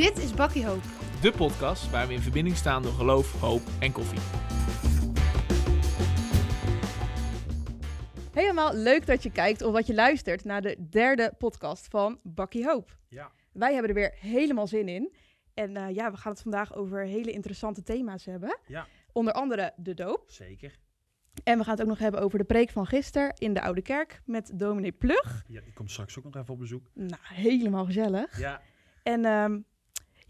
Dit is Bakkie Hoop. De podcast waar we in verbinding staan door geloof, hoop en koffie. Helemaal leuk dat je kijkt of wat je luistert naar de derde podcast van Bakkie Hoop. Ja. Wij hebben er weer helemaal zin in. En eh, ja, we gaan het vandaag over hele interessante thema's hebben. Ja. Onder andere de doop. Zeker. En we gaan het ook nog hebben over de preek van gisteren in de Oude Kerk met dominee Plug. Ja, die komt straks ook nog even op bezoek. Nou, helemaal gezellig. Ja, En ehm,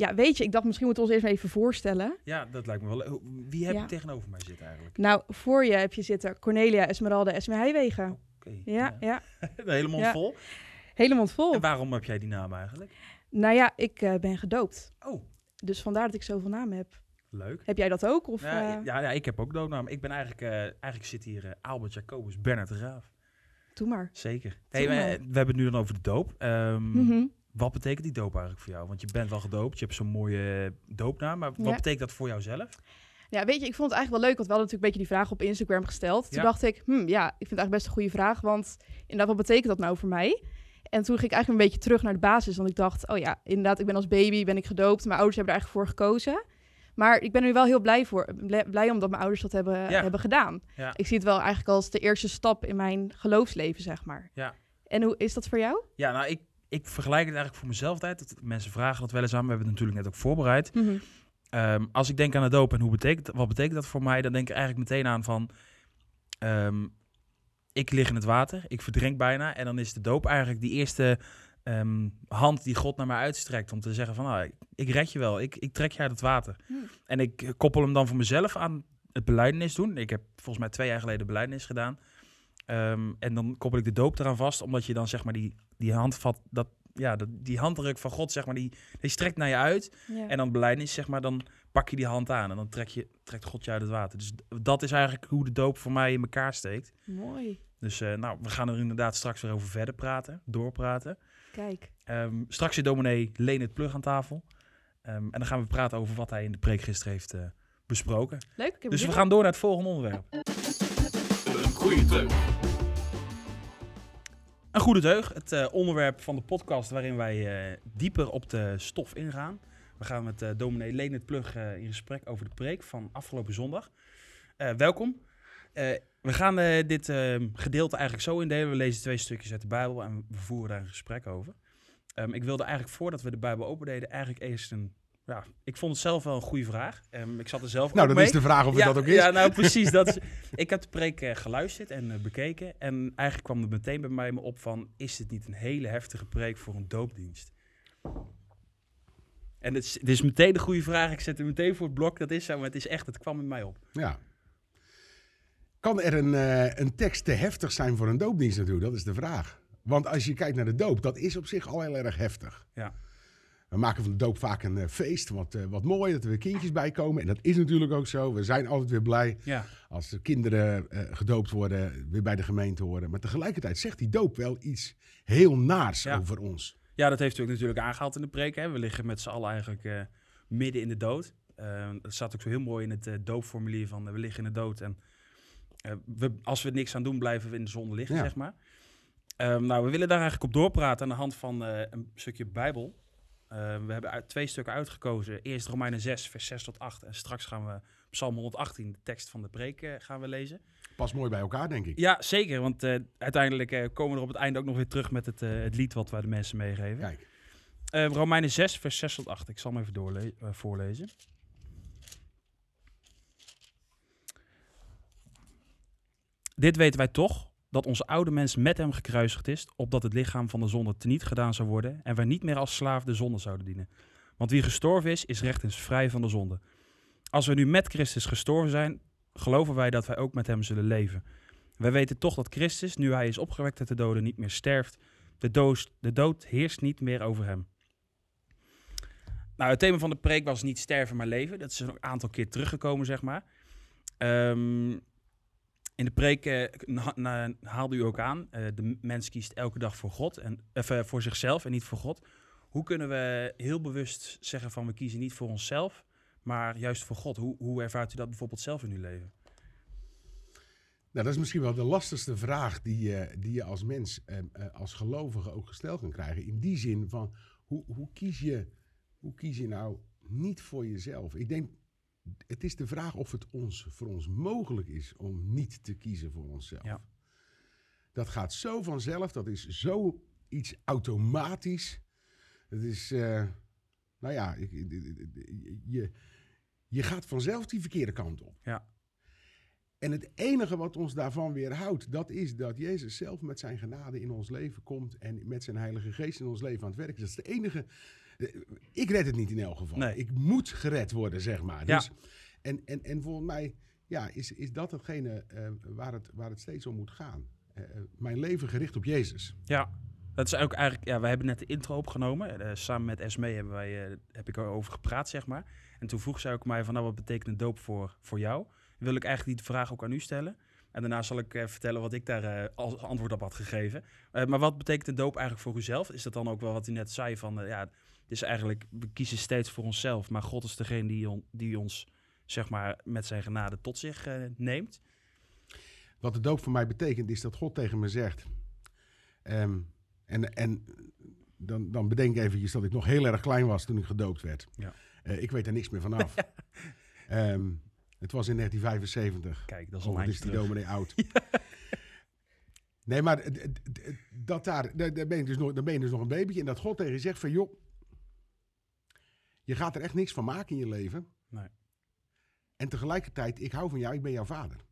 ja, weet je, ik dacht misschien moeten we ons eerst even voorstellen. ja dat lijkt me wel. Wie heb Ja. je tegenover mij zitten eigenlijk? Nou, voor je heb je zitten Cornelia Esmeralda Esme Heijwegen. Oké. Ja, ja. De hele mond Ja. vol. Hele mond vol. En waarom heb jij die naam eigenlijk? Nou ja, ik eh, ben gedoopt. Oh, Dus vandaar dat ik zoveel namen heb. leuk. Heb jij dat ook? Of, Ja, eh, ja, ja, ik heb ook doodnaam. Ik ben eigenlijk, eh, eigenlijk zit hier Albert Jacobus Bernard de Graaf. Doe maar. Zeker. Doe maar. we hebben het nu dan over de doop. Ehm, Mhm. Wat betekent die doop eigenlijk voor jou? Want je bent wel gedoopt, je hebt zo'n mooie doopnaam. Maar wat Ja. betekent dat voor jou zelf? Ja, weet je, ik vond het eigenlijk wel leuk, want we hadden natuurlijk een beetje die vraag op Instagram gesteld. Toen Ja. dacht ik, hm, ja, ik vind het eigenlijk best een goede vraag, want inderdaad, wat betekent dat nou voor mij? En toen ging ik eigenlijk een beetje terug naar de basis, want ik dacht, oh ja, inderdaad, ik ben als baby, ben ik gedoopt. Mijn ouders hebben er eigenlijk voor gekozen. Maar ik ben er nu wel heel blij voor, blij, blij omdat mijn ouders dat hebben, Ja. hebben gedaan. Ja. Ik zie het wel eigenlijk als de eerste stap in mijn geloofsleven, zeg maar. Ja. En hoe is dat voor jou? Ja, nou, ik, ik vergelijk het eigenlijk voor mezelf altijd. Dat mensen vragen dat wel eens aan. We hebben het natuurlijk net ook voorbereid. Ehm, als ik denk aan de doop en hoe betekent, wat betekent dat voor mij, dan denk ik eigenlijk meteen aan van, ehm, ik lig in het water, ik verdrink bijna en dan is de doop eigenlijk die eerste ehm, hand die God naar mij uitstrekt om te zeggen van, nou, ik, red je wel, ik, ik trek je uit het water. Hmm. En ik koppel hem dan voor mezelf aan het beleidenis doen. Ik heb volgens mij twee jaar geleden beleidenis gedaan. En dan koppel ik de doop eraan vast, omdat je dan zeg maar die, die handvat, dat, ja, dat, die handdruk van God, zeg maar, die, die strekt naar je uit. Ja. En dan beleidnis, zeg maar, dan pak je die hand aan en dan trek je, trekt God je uit het water. Dus dat is eigenlijk hoe de doop voor mij in elkaar steekt. Mooi. Dus eh, nou, we gaan er inderdaad straks weer over verder praten, doorpraten. Kijk. Ehm, straks zit dominee Leen het Plug aan tafel. Ehm, en dan gaan we praten over wat hij in de preek gisteren heeft eh, besproken. Leuk. Ik heb Dus we gaan door naar het volgende onderwerp. Een goede teug. Een goede deug, het eh, onderwerp van de podcast waarin wij eh, dieper op de stof ingaan. We gaan met uh, dominee Leonard Plug in gesprek over de preek van afgelopen zondag. Welkom. We gaan dit eh, gedeelte eigenlijk zo indelen. We lezen twee stukjes uit de Bijbel en we voeren daar een gesprek over. Ehm, ik wilde eigenlijk voordat we de Bijbel opendeden eigenlijk eerst een... Ja, ik vond het zelf wel een goede vraag. Ehm, ik zat er zelf Nou, ook dan mee. is de vraag of ja, het dat ook is. Ja, nou precies. Dat is, ik heb de preek eh, geluisterd en eh, bekeken. En eigenlijk kwam er meteen bij mij me op van... is dit niet een hele heftige preek voor een doopdienst? En het is, het is meteen de goede vraag. Ik zet hem meteen voor het blok. Dat is zo, maar het is echt... Het kwam in mij op. Ja. Kan er een, eh, een tekst te heftig zijn voor een doopdienst natuurlijk? Dat is de vraag. Want als je kijkt naar de doop, dat is op zich al heel erg heftig. Ja. We maken van de doop vaak een eh, feest, wat, eh, wat mooi, dat er weer kindjes bij komen. En dat is natuurlijk ook zo. We zijn altijd weer blij Ja, als er kinderen eh, gedoopt worden, weer bij de gemeente horen. Maar tegelijkertijd zegt die doop wel iets heel naars Ja. over ons. ja dat heeft u ook natuurlijk aangehaald in de preek. Hè. We liggen met z'n allen eigenlijk midden in de dood. Dat staat ook zo heel mooi in het doopformulier van... we liggen in de dood en we, als we er niks aan doen, blijven we in de zon liggen, Ja. zeg maar. Ehm, nou, we willen daar eigenlijk op doorpraten aan de hand van een stukje Bijbel. Eh, we hebben uit, twee stukken uitgekozen. Eerst Romeinen 6, vers 6 tot 8. En straks gaan we Psalm 118, de tekst van de preek, eh, gaan we lezen. Past mooi bij elkaar, denk ik. Ja, zeker. Want eh, uiteindelijk eh, komen we er op het einde ook nog weer terug met het, het lied wat wij de mensen meegeven. Kijk. Eh, Romeinen 6, vers 6 tot 8. Ik zal hem even doorle- voorlezen. Dit weten wij toch, dat onze oude mens met hem gekruisigd is, opdat het lichaam van de zonde teniet gedaan zou worden en wij niet meer als slaaf de zonde zouden dienen. Want wie gestorven is, is rechtens vrij van de zonde. Als we nu met Christus gestorven zijn, geloven wij dat wij ook met hem zullen leven. Wij weten toch dat Christus, nu hij is opgewekt uit de doden, niet meer sterft. De dood, de dood heerst niet meer over hem. Nou, het thema van de preek was niet sterven, maar leven. Dat is een aantal keer teruggekomen, zeg maar. Ehm, in de preek eh, haalde u ook aan, eh, de mens kiest elke dag voor God en even voor zichzelf en niet voor God. Hoe kunnen we heel bewust zeggen van we kiezen niet voor onszelf, maar juist voor God? Hoe, hoe ervaart u dat bijvoorbeeld zelf in uw leven? Nou, dat is misschien wel de lastigste vraag die, je- die je als mens, eh, eh, als gelovige ook gesteld kan krijgen. In die zin van, hoe, hoe kies je hoe kies je nou niet voor jezelf? Ik denk, het is de vraag of het ons, voor ons mogelijk is om niet te kiezen voor onszelf. Ja. Dat gaat zo vanzelf, dat is zo iets automatisch. Het is, eh, nou ja, je, je gaat vanzelf die verkeerde kant op. Ja. En het enige wat ons daarvan weerhoudt, dat is dat Jezus zelf met zijn genade in ons leven komt en met zijn Heilige Geest in ons leven aan het werk is. Dat is de enige. Ik red het niet in elk geval. Nee. Ik moet gered worden, zeg maar. Ja. Dus, en, en, en volgens mij ja, is, is dat hetgene eh, waar, het, waar het steeds om moet gaan. Eh, eh, mijn leven gericht op Jezus. Ja, dat is ook eigenlijk. Ja, wij hebben net de intro opgenomen. Eh, samen met Esme hebben wij, heb ik erover gepraat, zeg maar. En toen vroeg zij ook mij van, nou, wat betekent een doop voor, voor jou? Wil ik eigenlijk die vraag ook aan u stellen. En daarna zal ik vertellen wat ik daar als antwoord op had gegeven. Maar wat betekent een doop eigenlijk voor uzelf? Is dat dan ook wel wat u net zei van, ja, is eigenlijk, we kiezen steeds voor onszelf. Maar God is degene die, on- die ons, zeg maar, met zijn genade tot zich eh, neemt. Wat de doop voor mij betekent, is dat God tegen me zegt. ehm, en en dan, dan bedenk ik eventjes dat ik nog heel erg klein was toen ik gedoopt werd. Ja. Eh, ik weet er niks meer vanaf. Ehm, het was in 1975. Kijk, dat is Oh, al een is die dominee oud. Nee, maar dat daar, daar, daar ben ik dus nog, dan ben je dus nog een babytje. En dat God tegen je zegt van, joh, je gaat er echt niks van maken in je leven. Nee. En tegelijkertijd, ik hou van jou, ik ben jouw vader.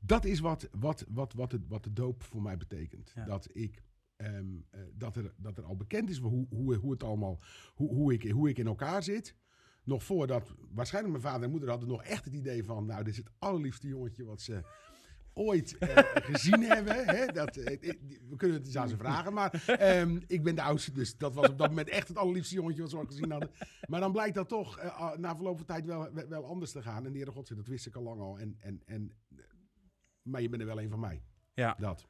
Dat is wat, wat, wat, wat, het, wat de doop voor mij betekent. Ja. Dat, ik, ehm, eh, dat, er, dat er al bekend is hoe, hoe, hoe het allemaal, hoe, hoe, ik, hoe ik in elkaar zit. Nog voordat, waarschijnlijk mijn vader en moeder hadden nog echt het idee van, nou, dit is het allerliefste jongetje wat ze ooit eh, gezien hebben. Hè? Dat, eh, we kunnen het eens aan ze vragen, maar ehm, ik ben de oudste, dus dat was op dat moment echt het allerliefste jongetje wat ooit gezien hadden. Maar dan blijkt dat toch eh, na verloop van tijd wel, wel, anders te gaan. En de Heere God dat wist ik al lang al. En, en, en, maar je bent er wel een van mij. Ja. Dat.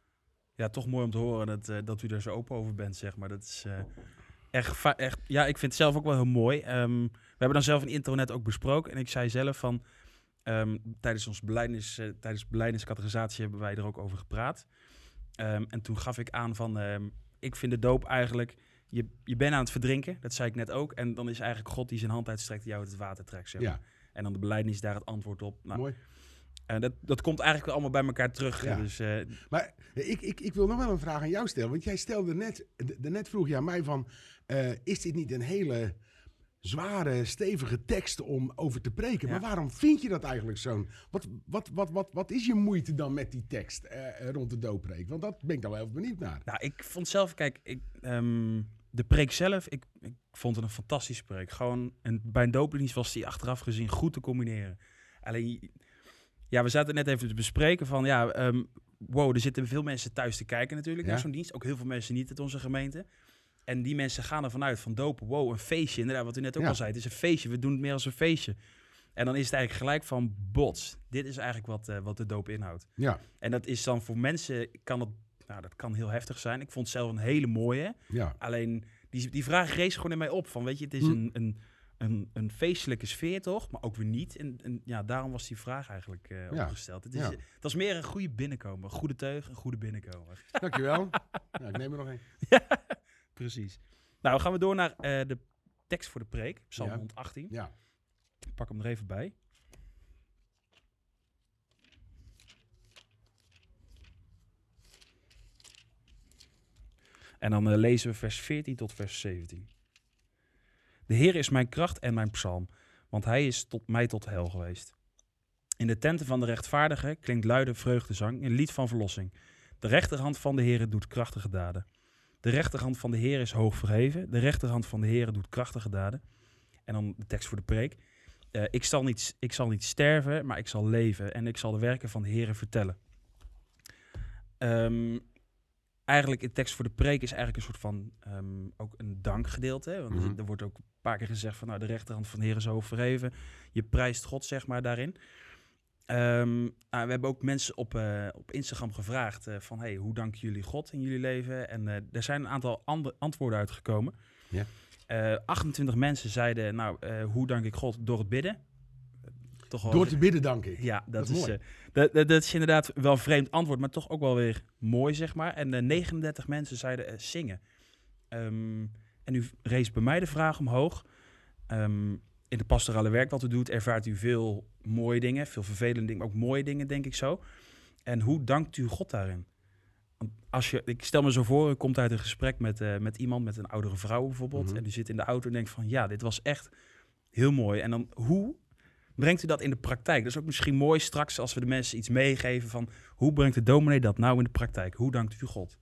Ja, toch mooi om te horen dat, dat u er zo open over bent, zeg maar. Dat is echt, echt... Ja, ik vind het zelf ook wel heel mooi. Ehm, we hebben dan zelf een intro net ook besproken. En ik zei zelf van... ehm, tijdens ons beleidnis, eh, tijdens beleidingscategorisatie hebben wij er ook over gepraat. Ehm, en toen gaf ik aan van... ehm, ik vind de doop eigenlijk... Je, je bent aan het verdrinken, dat zei ik net ook. En dan is eigenlijk God die zijn hand uitstrekt die jou uit het water trekt, zeg maar. Ja, En dan de beleidnis daar het antwoord op. Nou, mooi. en dat, dat komt eigenlijk allemaal bij elkaar terug. Ja. Dus eh, Maar ik, ik, ik wil nog wel een vraag aan jou stellen. Want jij stelde net, net vroeg je aan mij van, eh, is dit niet een hele zware, stevige tekst om over te preken? Ja. Maar waarom vind je dat eigenlijk zo'n... Wat, wat, wat, wat, wat is je moeite dan met die tekst eh, rond de dooppreek? Want dat ben ik dan wel even benieuwd naar. Nou, ik vond zelf, kijk, ik, ehm, de preek zelf, ik, ik vond het een fantastische preek. Gewoon, en bij een doopdienst was die achteraf gezien goed te combineren. Alleen, ja, we zaten net even te bespreken van, ja, ehm, wow, er zitten veel mensen thuis te kijken natuurlijk Ja. naar zo'n dienst. Ook heel veel mensen niet uit onze gemeente. En die mensen gaan ervan uit van dopen, wow, een feestje. Inderdaad, wat u net ook Ja. al zei, het is een feestje. We doen het meer als een feestje. En dan is het eigenlijk gelijk van, bots, dit is eigenlijk wat, eh, wat de doop inhoudt. Ja, En dat is dan voor mensen, kan het, nou, dat kan heel heftig zijn. Ik vond het zelf een hele mooie. ja. Alleen, die, die vraag rees gewoon in mij op. Van, weet je, het is Hm. een, een, een, een feestelijke sfeer toch? Maar ook weer niet. En, en ja, daarom was die vraag eigenlijk Ja. opgesteld. Het is, Ja. het was meer een goede binnenkomer. Een goede teug, een goede binnenkomer. Dankjewel. nou, ik neem er nog een. Precies. Nou, gaan we door naar eh, de tekst voor de preek. Psalm Ja. 118. Ja. Ik pak hem er even bij. En dan eh, lezen we vers 14 tot vers 17. De Heer is mijn kracht en mijn psalm, want hij is tot mij tot hel geweest. In de tenten van de rechtvaardige klinkt luide vreugdezang, een lied van verlossing. De rechterhand van de Heer doet krachtige daden. De rechterhand van de Heer is hoog verheven. De rechterhand van de Heer doet krachtige daden. En dan de tekst voor de preek. Eh, ik, zal niet, ik zal niet sterven, maar ik zal leven en ik zal de werken van de Heer vertellen. Ehm, eigenlijk, de tekst voor de preek is eigenlijk een soort van ehm, ook een dankgedeelte. hè, Want er- Mhm. er wordt ook een paar keer gezegd van nou, de rechterhand van de Heer is hoog verheven. Je prijst God, zeg maar, daarin. Ehm, nou, we hebben ook mensen op, eh, op Instagram gevraagd eh, van hey, hoe danken jullie God in jullie leven? En eh, er zijn een aantal ande- antwoorden uitgekomen. Ja. Eh, 28 mensen zeiden, nou, hoe dank ik God? Door het bidden. Toch wel Door te bidden, dank ik. ja, dat, Dat is mooi. dat, dat, dat is inderdaad wel een vreemd antwoord, maar toch ook wel weer mooi, zeg maar. En eh, 39 mensen zeiden zingen. Ehm, En nu rees bij mij de vraag omhoog. Ehm, in de pastorale werk wat u doet, ervaart u veel mooie dingen, veel vervelende dingen, maar ook mooie dingen, denk ik zo. En hoe dankt u God daarin? Want als je, ik stel me zo voor, u komt uit een gesprek met, eh, met iemand, met een oudere vrouw bijvoorbeeld, Mhm. en u zit in de auto en denkt van, ja, dit was echt heel mooi. En dan, hoe brengt u dat in de praktijk? Dat is ook misschien mooi straks als we de mensen iets meegeven van, hoe brengt de dominee dat nou in de praktijk? Hoe dankt u God?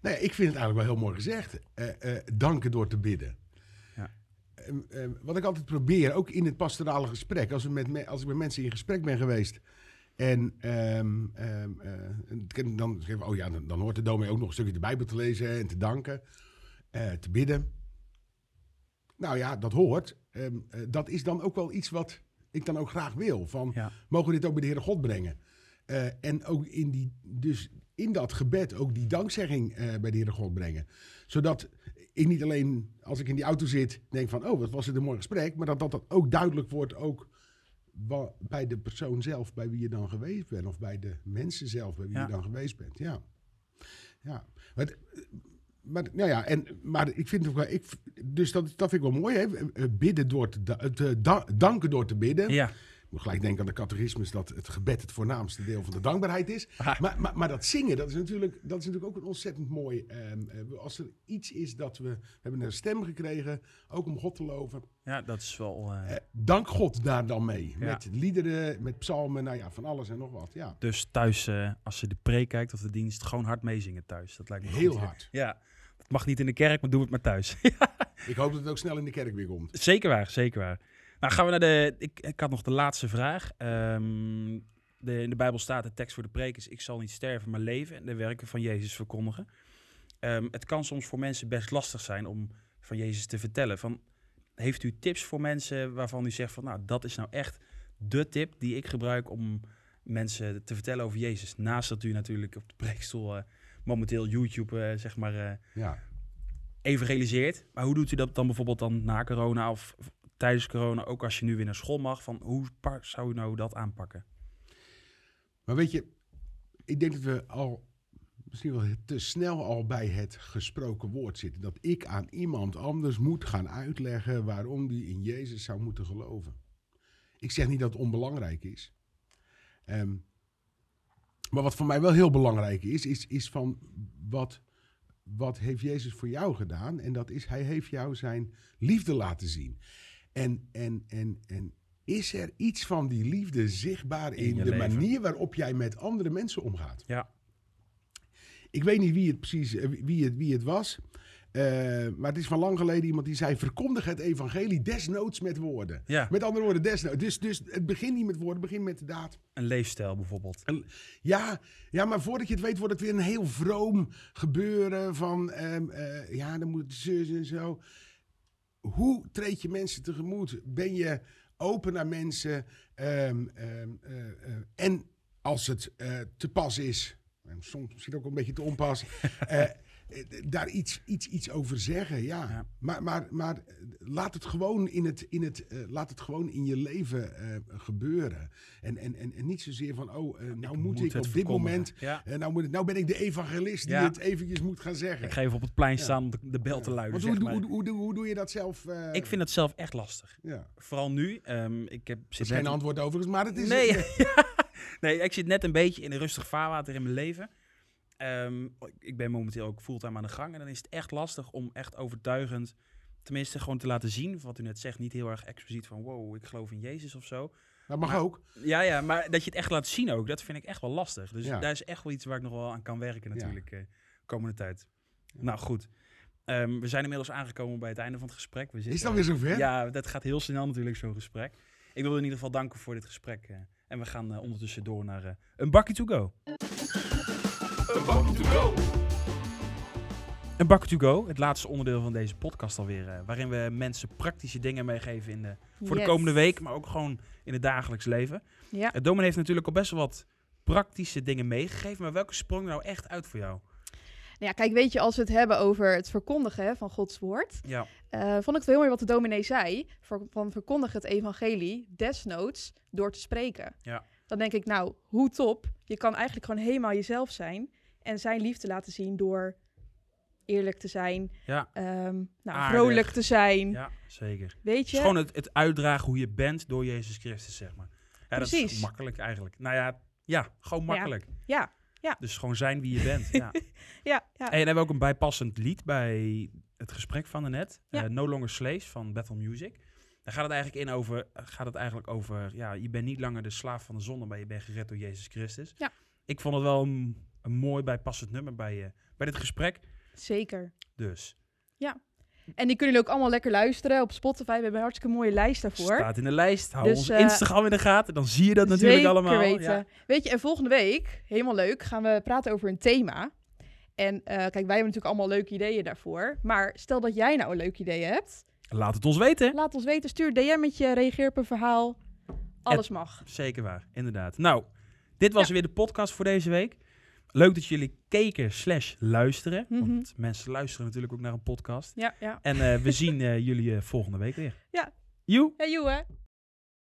Nou ja, ik vind het eigenlijk wel heel mooi gezegd. Eh, eh, danken door te bidden. Ja. Ehm, ehm, wat ik altijd probeer, ook in het pastorale gesprek, als, we met me- als ik met mensen in gesprek ben geweest. En ehm, ehm, eh, dan zeggen oh ja, dan, dan hoort de dominee ook nog een stukje de Bijbel te lezen en te danken, eh, te bidden. Nou ja, dat hoort. Ehm, eh, dat is dan ook wel iets wat ik dan ook graag wil. Van, Ja. mogen we dit ook bij de Heere God brengen? Eh, en ook in, die, dus in dat gebed ook die dankzegging eh, bij de Heere God brengen. Zodat ik niet alleen als ik in die auto zit denk van, oh, wat was het een mooi gesprek. Maar dat dat, dat ook duidelijk wordt ook bij de persoon zelf, bij wie je dan geweest bent. Of bij de mensen zelf, bij wie Ja. je dan geweest bent. Ja. Ja. Maar, maar, nou ja, en, maar ik vind het ook wel, ik, dus dat, dat vind ik wel mooi. Hè? Bidden door te, da- te da- danken door te bidden. Ja, moet gelijk denken aan de catechismus dat het gebed het voornaamste deel van de dankbaarheid is. Ah. Maar, maar, maar dat zingen, dat is, natuurlijk, dat is natuurlijk ook een ontzettend mooi. ehm, eh, als er iets is dat we, we hebben een stem gekregen, ook om God te loven. ja dat is wel... eh, Eh, dank God daar dan mee. Ja. Met liederen, met psalmen, nou ja, van alles en nog wat. Ja, Dus thuis, eh, als je de preek kijkt of de dienst, gewoon hard meezingen thuis. Dat lijkt me heel goed hard. Ja, het mag niet in de kerk, maar doe het maar thuis. Ik hoop dat het ook snel in de kerk weer komt. zeker waar, zeker waar. Nou, gaan we naar de... Ik, ik had nog de laatste vraag. Ehm, de, in de Bijbel staat, de tekst voor de preek is... Ik zal niet sterven, maar leven en de werken van Jezus verkondigen. Ehm, het kan soms voor mensen best lastig zijn om van Jezus te vertellen. Van, heeft u tips voor mensen waarvan u zegt van... Nou, dat is nou echt de tip die ik gebruik om mensen te vertellen over Jezus. Naast dat u natuurlijk op de preekstoel eh, momenteel YouTube, eh, zeg maar... eh, Ja. evangeliseert. Maar hoe doet u dat dan bijvoorbeeld dan na corona of tijdens corona, ook als je nu weer naar school mag? Van hoe zou u nou dat aanpakken? Maar weet je, ik denk dat we al misschien wel te snel al bij het gesproken woord zitten. Dat ik aan iemand anders moet gaan uitleggen waarom die in Jezus zou moeten geloven. Ik zeg niet dat het onbelangrijk is. Ehm, maar wat voor mij wel heel belangrijk is, is, is van wat, wat heeft Jezus voor jou gedaan? En dat is, hij heeft jou zijn liefde laten zien. En, en, en, en is er iets van die liefde zichtbaar In de leven. manier waarop jij met andere mensen omgaat? Ja. Ik weet niet wie het precies eh, wie het, wie het was. eh, maar het is van lang geleden iemand die zei: verkondig het evangelie desnoods met woorden. Ja, Met andere woorden, desnoods. Dus, dus het begint niet met woorden, het begint met de daad. een leefstijl bijvoorbeeld. Ja, ja, maar voordat je het weet, wordt het weer een heel vroom gebeuren van, ehm, eh, ja, dan moet het zus en zo. Hoe treed je mensen tegemoet? Ben je open naar mensen? Ehm, ehm, eh, eh, en als het eh, te pas is, soms misschien ook een beetje te onpas, daar iets, iets, iets over zeggen, ja. Ja. Maar, maar, maar eh, laat het gewoon in, het, in, het, eh, laat het gewoon in je leven eh, gebeuren. En, en, en, en niet zozeer van, oh, eh, nou moet, ik op dit moment, Ja. eh, nou, moet ik, nou ben ik de evangelist die Ja. het eventjes moet gaan zeggen. Ik ga even op het plein staan om de, de bel te luiden. Want zeg hoe, maar. hoe, hoe, hoe, hoe doe je dat zelf? eh, Ik vind het zelf echt lastig. ja. Vooral nu. ehm, ik heb, Er zit is net- geen antwoord overigens, maar het is... Nee. eh, nee, ik zit net een beetje in een rustig vaarwater in mijn leven. Ehm, ik ben momenteel ook fulltime aan de gang. En dan is het echt lastig om echt overtuigend, tenminste gewoon te laten zien, wat u net zegt, niet heel erg expliciet van wow, ik geloof in Jezus of zo. dat mag Maar- ook. Ja, ja, maar dat je het echt laat zien ook, dat vind ik echt wel lastig. Dus Ja. daar is echt wel iets waar ik nog wel aan kan werken natuurlijk eh komende tijd. Nou goed, Ehm, we zijn inmiddels aangekomen bij het einde van het gesprek. We Is zitten- het alweer zover? Ja, dat gaat heel snel natuurlijk, zo'n gesprek. Ik wil in ieder geval danken voor dit gesprek. eh, en we gaan eh, ondertussen door naar een bakje to go. Een bakje to go. Een bakje to go, het laatste onderdeel van deze podcast alweer. eh, waarin we mensen praktische dingen meegeven in de, voor de komende week, maar ook gewoon in het dagelijks leven. Ja. Het dominee heeft natuurlijk al best wel wat praktische dingen meegegeven. Maar welke sprong er nou echt uit voor jou? Nou ja, kijk, weet je, als we het hebben over het verkondigen van Gods woord, Ja, eh, vond ik het heel mooi wat de dominee zei, voor, van verkondig het evangelie desnoods door te spreken. Ja. Dan denk ik, nou, hoe top. Je kan eigenlijk gewoon helemaal jezelf zijn en zijn liefde laten zien door eerlijk te zijn, Ja, ehm, nou, Aardig. vrolijk te zijn. ja zeker. Weet Het je? gewoon het, het uitdragen hoe je bent door Jezus Christus, zeg maar. Ja, dat is makkelijk eigenlijk. Nou ja, ja gewoon Ja. makkelijk. Ja, Dus gewoon zijn wie je bent. ja. ja, ja. En dan hebben we ook een bijpassend lied bij het gesprek van de net. Ja. Eh, no Longer Slaves van Bethel Music. Daar gaat het eigenlijk in over, gaat het eigenlijk over, ja, je bent niet langer de slaaf van de zonde, maar je bent gered door Jezus Christus. Ja. Ik vond het wel een, een mooi bijpassend nummer bij, eh, bij dit gesprek. Zeker. Dus En die kunnen jullie ook allemaal lekker luisteren op Spotify. We hebben een hartstikke mooie lijst daarvoor. staat in de lijst. Hou Dus, ons eh, Instagram in de gaten, dan zie je dat natuurlijk allemaal. weten. Ja. Weet je, en volgende week, helemaal leuk, gaan we praten over een thema. En eh, kijk, wij hebben natuurlijk allemaal leuke ideeën daarvoor. Maar stel dat jij nou een leuk idee hebt. Laat het ons weten. Laat ons weten, stuur DM'tje, reageer op een verhaal. Alles mag. Zeker waar, inderdaad. Nou, dit was Ja. weer de podcast voor deze week. Leuk dat jullie keken slash luisteren. Mhm. Want mensen luisteren natuurlijk ook naar een podcast. Ja, ja. En eh, we zien eh, jullie eh, volgende week weer. Ja. Joe! Hey, joe, hè?